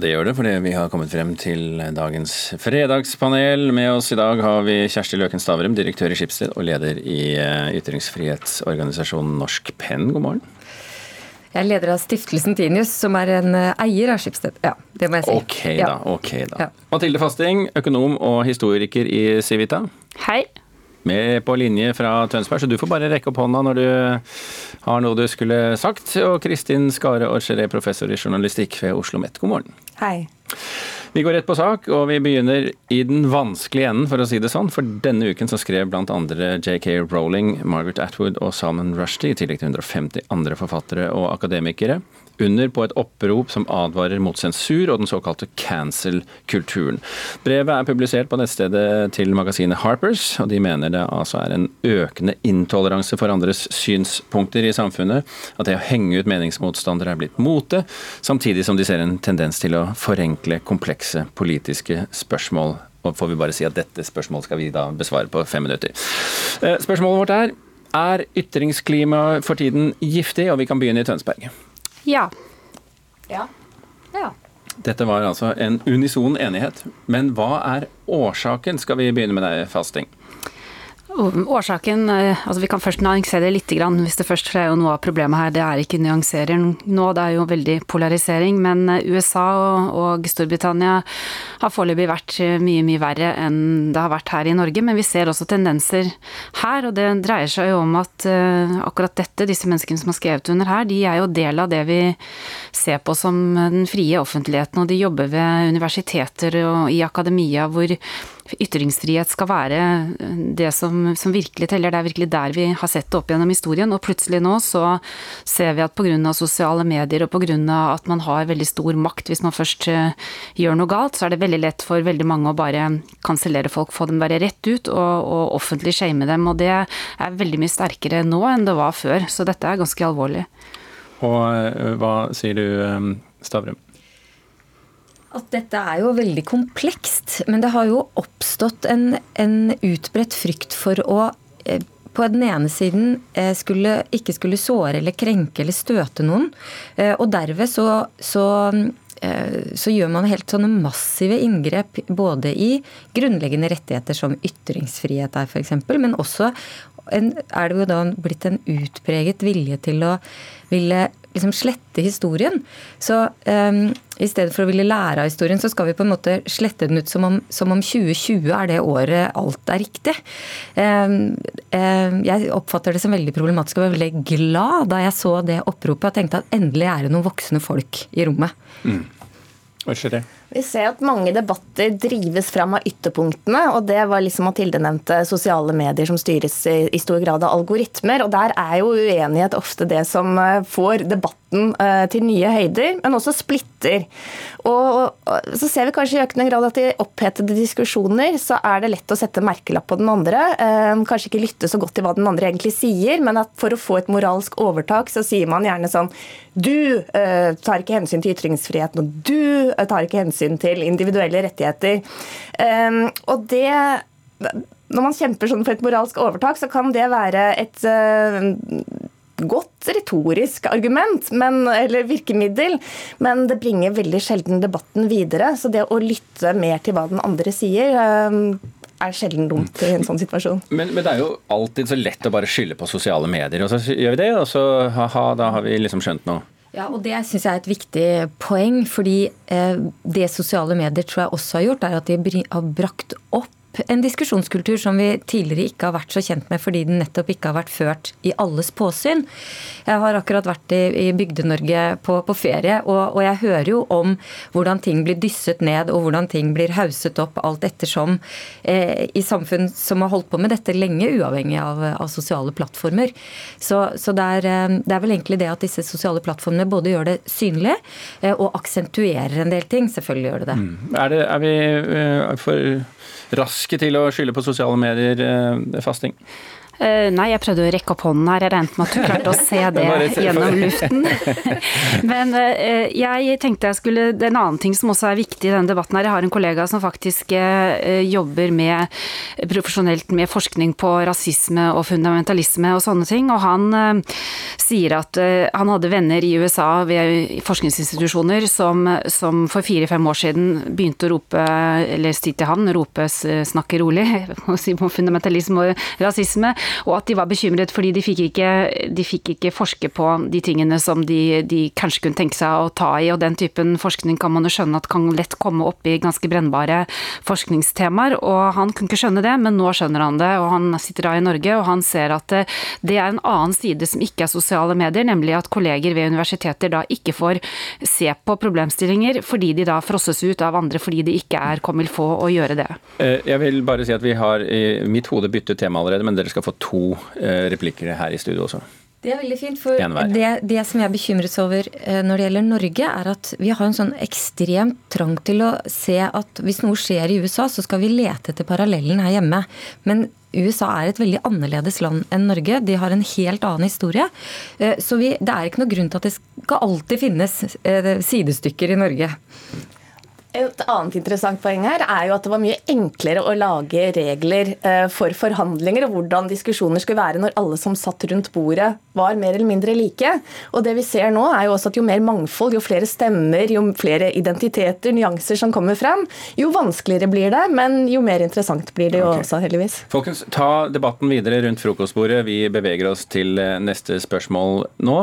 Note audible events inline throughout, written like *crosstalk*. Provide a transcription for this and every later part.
Det gjør det, fordi vi har kommet frem til dagens fredagspanel. Med oss i dag har vi Kjersti Løken Stavrum, direktør i Skipsted og leder i eh, ytringsfrihetsorganisasjonen Norsk Penn. God morgen. Jeg er leder av stiftelsen Tinius, som er en eh, eier av Skipsted. Ja, det må jeg si. Ok da, ok da. Ja. Mathilde Fasting, økonom og historiker i Civita. Hei. Med på linje fra Tønsberg, så du får bare rekke opp hånda når du har noe du skulle sagt. Og Kristin Skare Orcheré, professor i journalistikk ved Oslo OsloMet. God morgen. Hei. Vi går rett på sak, og vi begynner i den vanskelige enden, for å si det sånn. For denne uken så skrev andre JK Rowling, Margaret Atwood og Salman Rushdie, i tillegg til 150 andre forfattere og akademikere, under på et opprop som advarer mot sensur og den såkalte cancel-kulturen. Brevet er publisert på nettstedet til magasinet Harpers, og de mener det altså er en økende intoleranse for andres synspunkter i samfunnet, at det å henge ut meningsmotstandere er blitt mote, samtidig som de ser en tendens til å forenkle komplekse politiske spørsmål. Og får vi bare si at dette spørsmålet skal vi da besvare på fem minutter. Eh, Spørsmålet vårt er er ytringsklimaet for tiden giftig, og vi kan begynne i Tønsberg. Ja. Ja. ja. Dette var altså en unison enighet. Men hva er årsaken? Skal vi begynne med deg, Fasting? Årsaken eh, altså Vi kan først nyansere litt. Hvis det først for det er jo Noe av problemet her det er ikke nyanserer nå, det er jo veldig polarisering. Men eh, USA og, Storbritannia har foreløpig vært eh, mye, mye verre enn det har vært her i Norge. Men vi ser også tendenser her, og det dreier seg jo om at akkurat dette, disse menneskene som har skrevet under her, de er jo del av det vi ser på som den frie offentligheten, og de jobber ved universiteter og i akademia hvor ytringsfrihet skal være det som, som, virkelig teller. Det er virkelig der vi har sett det opp gjennom historien. Og plutselig nå så ser vi at pga. sosiale medier og pga. at man har veldig stor makt hvis man først uh, gjør noe galt, så er det veldig lett for veldig mange å bare kansellere folk, få dem bare rett ut og, og offentlig shame dem. Og det er veldig mye sterkere nå enn det var før. Så dette er ganske alvorlig. Og uh, hva sier du, um, Stavrum? At dette er jo veldig komplekst, men det har jo oppstått en, en utbredt frykt for å eh, på den ene siden eh, skulle, ikke skulle såre eller krenke eller støte noen. eh, Og derved så, så, så gjør man helt sånne massive inngrep både i grunnleggende rettigheter som ytringsfrihet er f.eks., men også en, er det jo da blitt en utpreget vilje til å ville liksom slette historien. Så um, i stedet for å ville lære av historien, så skal vi på en måte slette den ut som om, som om 2020 er det året alt er riktig. Um, um, jeg oppfatter det som veldig problematisk og var veldig glad da jeg så det oppropet og tenkte at endelig er det noen voksne folk i rommet. Mm. Hva skjer det? Vi ser at mange debatter drives fram av ytterpunktene, og det var liksom Mathilde nevnte sosiale medier som styres i, i stor grad av algoritmer. og Der er jo uenighet ofte det som eh, får debatten uh, til nye høyder, men også splitter. Og, og Så ser vi kanskje i økende grad at i opphetede diskusjoner så er det lett å sette merkelapp på den andre. Uh, kanskje ikke lytte så godt til hva den andre egentlig sier, men at for å få et moralsk overtak, så sier man gjerne sånn Du tar ikke hensyn til ytringsfriheten, og du tar ikke hensyn til individuelle rettigheter. Um, og det når man kjemper sånn for et moralsk overtak, så kan det være et uh, godt retorisk argument men, eller virkemiddel, men det bringer veldig sjelden debatten videre. Så det å lytte mer til hva den andre sier, uh, er sjelden dumt i en sånn situasjon. Men, men, det er jo alltid så lett å bare skylde på sosiale medier, og så gjør vi det, og så ha-ha, da har vi liksom skjønt noe. Ja, og Det syns jeg er et viktig poeng. fordi eh, det sosiale medier tror jeg også har gjort, er at de har brakt opp en diskusjonskultur som vi tidligere ikke har vært så kjent med, fordi den nettopp ikke har vært ført i alles påsyn. Jeg har akkurat vært i, i Bygde-Norge på, på, ferie, og, og, jeg hører jo om hvordan ting blir dysset ned, og hvordan ting blir hauset opp alt ettersom eh, i samfunn som har holdt på med dette lenge, uavhengig av, av sosiale plattformer. Så, så det, er, eh, det, er, vel egentlig det at disse sosiale plattformene både gjør det synlig eh, og aksentuerer en del ting. Selvfølgelig gjør det det. Mm. Er, det, er vi uh, for raske til å skylde på sosiale medier, fasting? Uh, nei, jeg prøvde å rekke opp hånden her. Jeg regnet med at du *laughs* klarte å se det gjennom luften. *laughs* Men uh, jeg tenkte jeg skulle en annen ting som også er viktig i denne debatten her. Jeg har en kollega som faktisk uh, jobber med profesjonelt med forskning på rasisme og fundamentalisme og sånne ting. Og han sier at han hadde venner i USA ved forskningsinstitusjoner som, som for fire-fem år siden begynte å rope, eller si til han, rope 'snakke rolig', *laughs* på fundamentalisme og rasisme og at de var bekymret fordi de fikk ikke, de fikk ikke forske på de tingene som de, de, kanskje kunne tenke seg å ta i, og den typen forskning kan man jo skjønne at kan lett komme opp i ganske brennbare forskningstemaer, og han kunne ikke skjønne det, men nå skjønner han det, og han sitter da i Norge, og han ser at det, er en annen side som ikke er sosiale medier, nemlig at kolleger ved universiteter da ikke får se på problemstillinger fordi de da frosses ut av andre fordi de ikke er comme il faut å gjøre det. Eh, jeg vil bare si at vi har i mitt hode byttet tema allerede, men dere skal få to eh, replikker her i studio også. Det er veldig fint. for det, det, som jeg er bekymret over eh, når det gjelder Norge, er at vi har en sånn ekstremt trang til å se at hvis noe skjer i USA, så skal vi lete etter parallellen her hjemme. Men USA er et veldig annerledes land enn Norge. De har en helt annen historie. Eh, så vi, det er ikke noe grunn til at det skal alltid finnes sidestykker i Norge. Et annet interessant poeng her er jo at det var mye enklere å lage regler eh, for forhandlinger og hvordan diskusjoner skulle være når alle som satt rundt bordet var mer eller mindre like. Og det vi ser nå er jo også at jo mer mangfold, jo flere stemmer, jo flere identiteter, nyanser som kommer frem, jo vanskeligere blir det, men jo mer interessant blir det jo okay. også, heldigvis. Folkens, ta debatten videre rundt frokostbordet. Vi beveger oss til eh, neste spørsmål nå.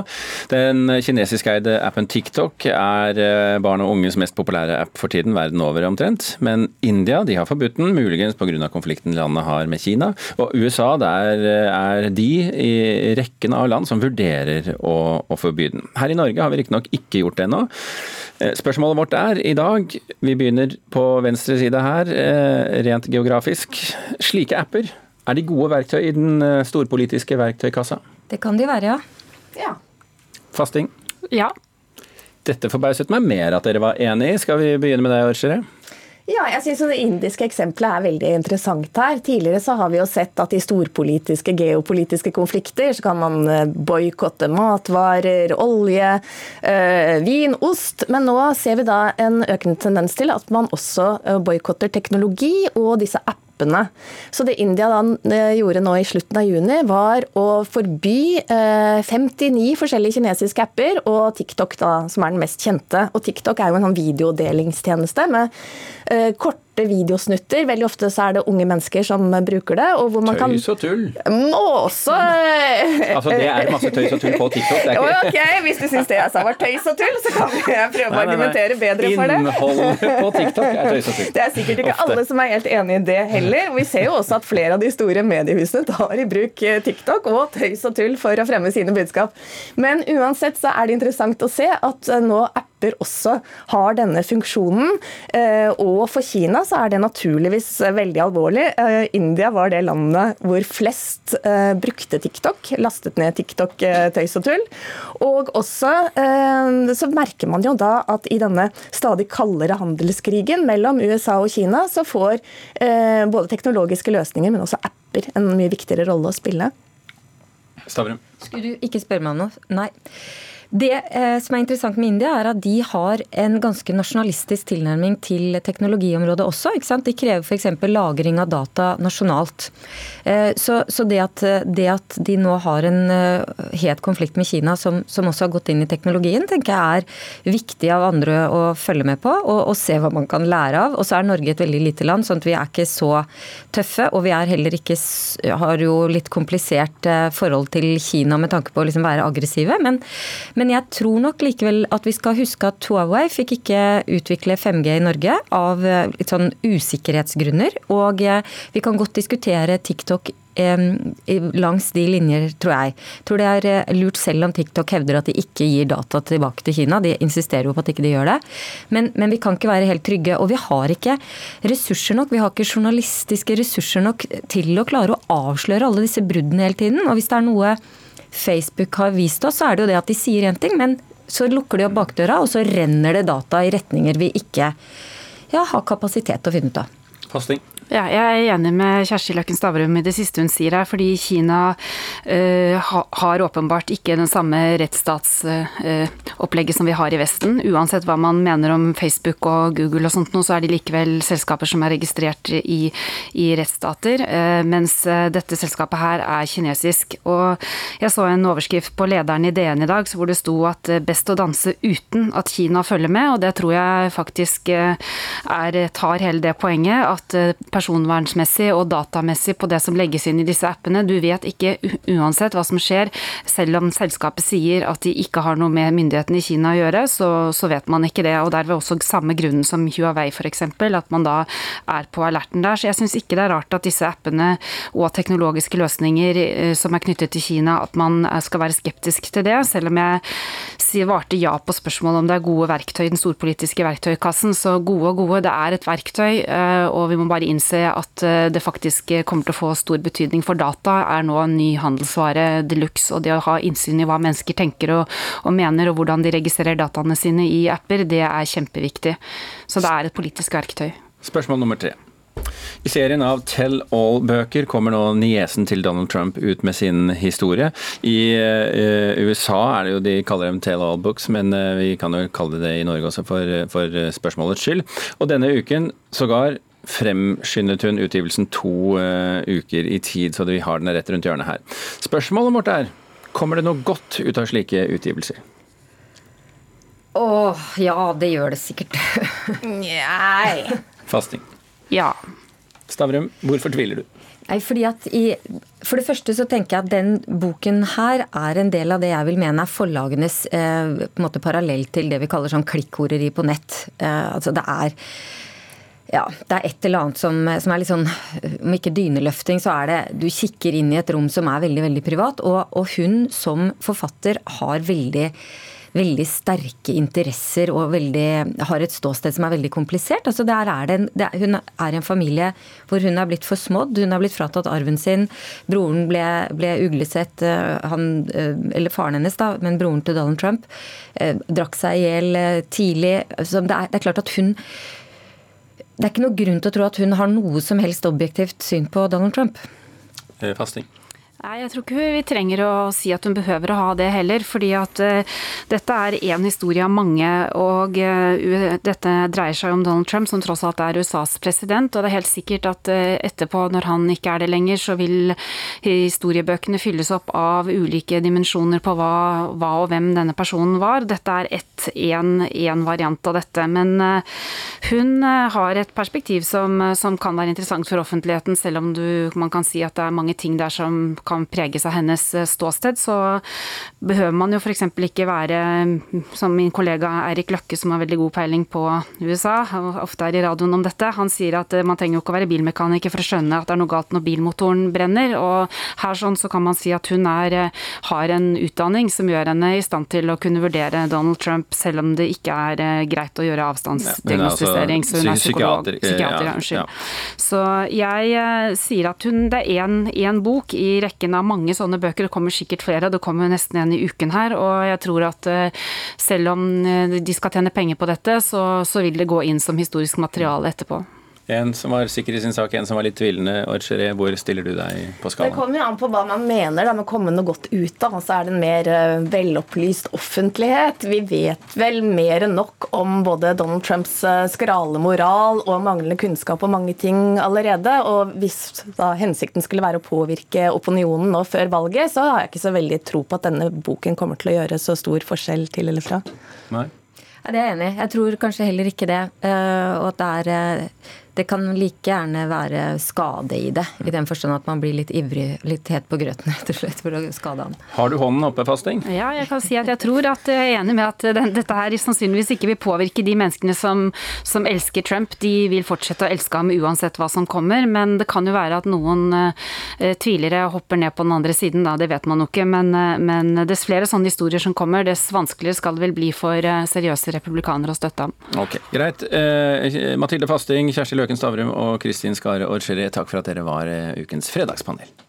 Den kinesiskeide appen TikTok er eh, barn og unges mest populære app for tiden tiden verden over omtrent. Men India de har forbudt den, muligens pga. konflikten landet har med Kina. Og USA der er de i rekken av land som vurderer å, å forby den. Her i Norge har vi riktignok ikke gjort det ennå. Eh, spørsmålet vårt er i dag, vi begynner på venstre side her, eh, rent geografisk. Slike apper, er de gode verktøy i den eh, storpolitiske verktøykassa? Det kan de være, ja. ja. Fasting? Ja. Dette forbauset meg mer at dere var enig i. Skal vi begynne med deg, Orchere? Ja, jeg synes Det indiske eksempelet er veldig interessant her. Tidligere så har vi jo sett at i storpolitiske, geopolitiske konflikter så kan man eh, boikotte matvarer, olje, øh, vin, ost. Men nå ser vi da en økende tendens til at man også eh, boikotter teknologi og disse appene appene. Så det India da eh, gjorde nå i slutten av juni, var å forby 59 eh, forskjellige kinesiske apper, og TikTok, da, som er den mest kjente. Og TikTok er jo en sånn videodelingstjeneste med eh, kort korte videosnutter. Veldig ofte så er det unge mennesker som bruker det. Og hvor man tøys og tull. Må også Altså det er masse tøys og tull på TikTok. Det ikke... Ok, Hvis du syns det jeg sa var tøys og tull, så kan jeg prøve å argumentere bedre for det. Innholdet på TikTok er tøys og tull. Det er sikkert ikke ofte. alle som er helt enig i det heller. Vi ser jo også at flere av de store mediehusene tar i bruk eh, TikTok og tøys og tull for å fremme sine budskap. Men uansett så er det interessant å se at nå nå apper også har denne funksjonen. Eh, og for Kina så er det naturligvis veldig alvorlig. Eh, India var det landet hvor flest eh, brukte TikTok, lastet ned TikTok eh, tøys og tull. Og også så merker man jo da at i denne stadig kaldere handelskrigen mellom USA og Kina, så får både teknologiske løsninger, men også apper en mye viktigere rolle å spille. Stavrum. Skulle du ikke spørre meg om noe? Nei. Det eh, som er interessant med India, er at de har en ganske nasjonalistisk tilnærming til teknologiområdet også. ikke sant? De krever f.eks. lagring av data nasjonalt. Eh, så, så det, at, det, at, de nå har en uh, het konflikt med Kina som, som, også har gått inn i teknologien, tenker jeg er viktig av andre å følge med på og, og, se hva man kan lære av. Og så er Norge et veldig lite land, sånn at vi er ikke så tøffe. Og vi er heller ikke har jo litt komplisert uh, forhold til Kina med tanke på å liksom være aggressive. men men jeg tror nok likevel at vi skal huske at Huawei fikk ikke utvikle 5G i Norge av eh, litt sånn usikkerhetsgrunner. Og eh, vi kan godt diskutere TikTok langs de linjer, tror jeg. Tror det er eh, lurt selv om TikTok hevder at de ikke gir data tilbake til Kina. De insisterer jo på at ikke de gjør det. Men, men, vi kan ikke være helt trygge. Og vi har ikke ressurser nok, vi har ikke journalistiske ressurser nok til å klare å avsløre alle disse bruddene hele tiden. Og hvis det er noe Facebook har vist oss, så er det jo det at de sier én ting, men så lukker de opp bakdøra, og så renner det data i retninger vi ikke ja, har kapasitet til å finne ut av. Fasting. Ja, jeg er enig med Kjersti Løkken Stavrum i det siste hun sier her, fordi Kina uh, har åpenbart ikke den samme rettsstatsopplegget uh, som vi har i Vesten. Uansett hva man mener om Facebook og Google og sånt nå, så er de likevel selskaper som er registrert i, i rettsstater, uh, mens dette selskapet her er kinesisk. Og jeg så en overskrift på lederen i DN i dag hvor det sto at best å danse uten at Kina følger med, og det tror jeg faktisk er, tar hele det poenget. at personvernsmessig og datamessig på det som legges inn i disse appene. Du vet ikke uansett hva som skjer, selv om selskapet sier at de ikke har noe med myndighetene i Kina å gjøre, så, så vet man ikke det. Og derved også samme grunnen som Huawei f.eks., at man da er på alerten der. Så jeg syns ikke det er rart at disse appene og teknologiske løsninger eh, som er knyttet til Kina, at man skal være skeptisk til det. Selv om jeg svarte ja på spørsmålet om det er gode verktøy i den storpolitiske verktøykassen. Så gode og gode, det er et verktøy, eh, og vi må bare innse at eh, det faktisk kommer til å få stor betydning. For data er nå en ny handelsvare de luxe, og det å ha innsyn i hva mennesker tenker og, og mener, og hvordan de registrerer dataene sine i apper, det er kjempeviktig. Så det er et politisk verktøy. Spørsmål nummer tre. I serien av Tell All-bøker kommer nå niesen til Donald Trump ut med sin historie. I uh, USA er det jo de kaller dem Tell All-books, men vi kan jo kalle det det i Norge også for, for spørsmålets skyld. Og denne uken sågar fremskyndet hun utgivelsen to uh, uker i tid, så vi har den rett rundt hjørnet her. Spørsmålet vårt er kommer det noe godt ut av slike utgivelser? Åh, ja, det gjør det sikkert. *laughs* Nei. Fasting. Ja. Stavrum, hvorfor tviler du? Nei, fordi at i, For det første så tenker jeg at den boken her er en del av det jeg vil mene er forlagenes eh, på en måte parallell til det vi kaller sånn klikkhoreri på nett. Eh, altså det er ja, det er et eller annet som, som, er litt sånn Om ikke dyneløfting, så er det Du kikker inn i et rom som er veldig, veldig privat. Og, og hun som forfatter har veldig veldig sterke interesser og veldig, har et ståsted som er veldig komplisert. Altså er en, det, hun er i en familie hvor hun er blitt forsmådd. Hun har blitt fratatt arven sin. Broren ble, ble uglesett, eh, han, eh, eller faren hennes, da, men broren til Donald Trump, eh, drakk seg i hjel tidlig. Det er, det er klart at hun det er ikke noe grunn til å tro at hun har noe som helst objektivt syn på Donald Trump. Fasting. Nei, jeg tror ikke vi trenger å si at hun behøver å ha det heller. fordi at uh, dette er én historie av mange. Og uh, dette dreier seg om Donald Trump, som tross alt er USAs president. Og det er helt sikkert at uh, etterpå, når han ikke er det lenger, så vil historiebøkene fylles opp av ulike dimensjoner på hva, hva og hvem denne personen var. Dette er én variant av dette. Men hun har et perspektiv som, som, kan være interessant for offentligheten, selv om du, man kan si at det er mange ting der som kan preges av hennes eh, ståsted, så behøver man jo f.eks. ikke være som min kollega Eirik Løkke, som har veldig god peiling på USA, ofte er i radioen om dette. Han sier at eh, man trenger jo ikke å være bilmekaniker for å skjønne at det er noe galt når bilmotoren brenner. Og her sånn så kan man si at hun er, eh, har en utdanning som gjør henne i stand til å kunne vurdere Donald Trump, selv om det ikke er greit å gjøre avstandsdiagnostisering. Så hun er psykolog. Psykiater, unnskyld. Ja, ja. Så jeg sier at hun, det er én bok i rekken rekken av mange sånne bøker. Det kommer sikkert flere, det kommer nesten en i uken her. Og jeg tror at eh, selv om eh, de skal tjene penger på dette, så, så vil det gå inn som historisk materiale etterpå. En som var sikker i sin sak, en som var litt tvilende. Orcheré, hvor stiller du deg på skalaen? Det kommer jo an på hva man mener da, med å komme noe godt ut av. Altså er det en mer uh, velopplyst offentlighet. Vi vet vel mer enn nok om både Donald Trumps uh, skrale moral og manglende kunnskap om mange ting allerede. Og hvis da hensikten skulle være å påvirke opinionen nå før valget, så har jeg ikke så veldig tro på at denne boken kommer til å gjøre så stor forskjell til eller fra. Nei. Ja, det er jeg enig i. Jeg tror kanskje heller ikke det. Uh, og at det er det kan like gjerne være skade i det. I den forstand at man blir litt ivrig, litt het på grøten *laughs* rett og slett for å skade han. Har du hånden oppe, Fasting? Ja, jeg kan si at jeg tror at jeg er enig med at den, dette her sannsynligvis ikke vil påvirke de menneskene som, som, elsker Trump. De vil fortsette å elske ham uansett hva som kommer, men det kan jo være at noen uh, tvilere hopper ned på den andre siden, da. Det vet man jo ikke. Men, uh, men dess flere sånne historier som kommer, dess vanskeligere skal det vel bli for uh, seriøse republikanere å støtte ham. Ok, Greit. Mathilde Fasting, Kjersti Løken Stavrum og Kristin Skare Orcheré, takk for at dere var ukens fredagspanel.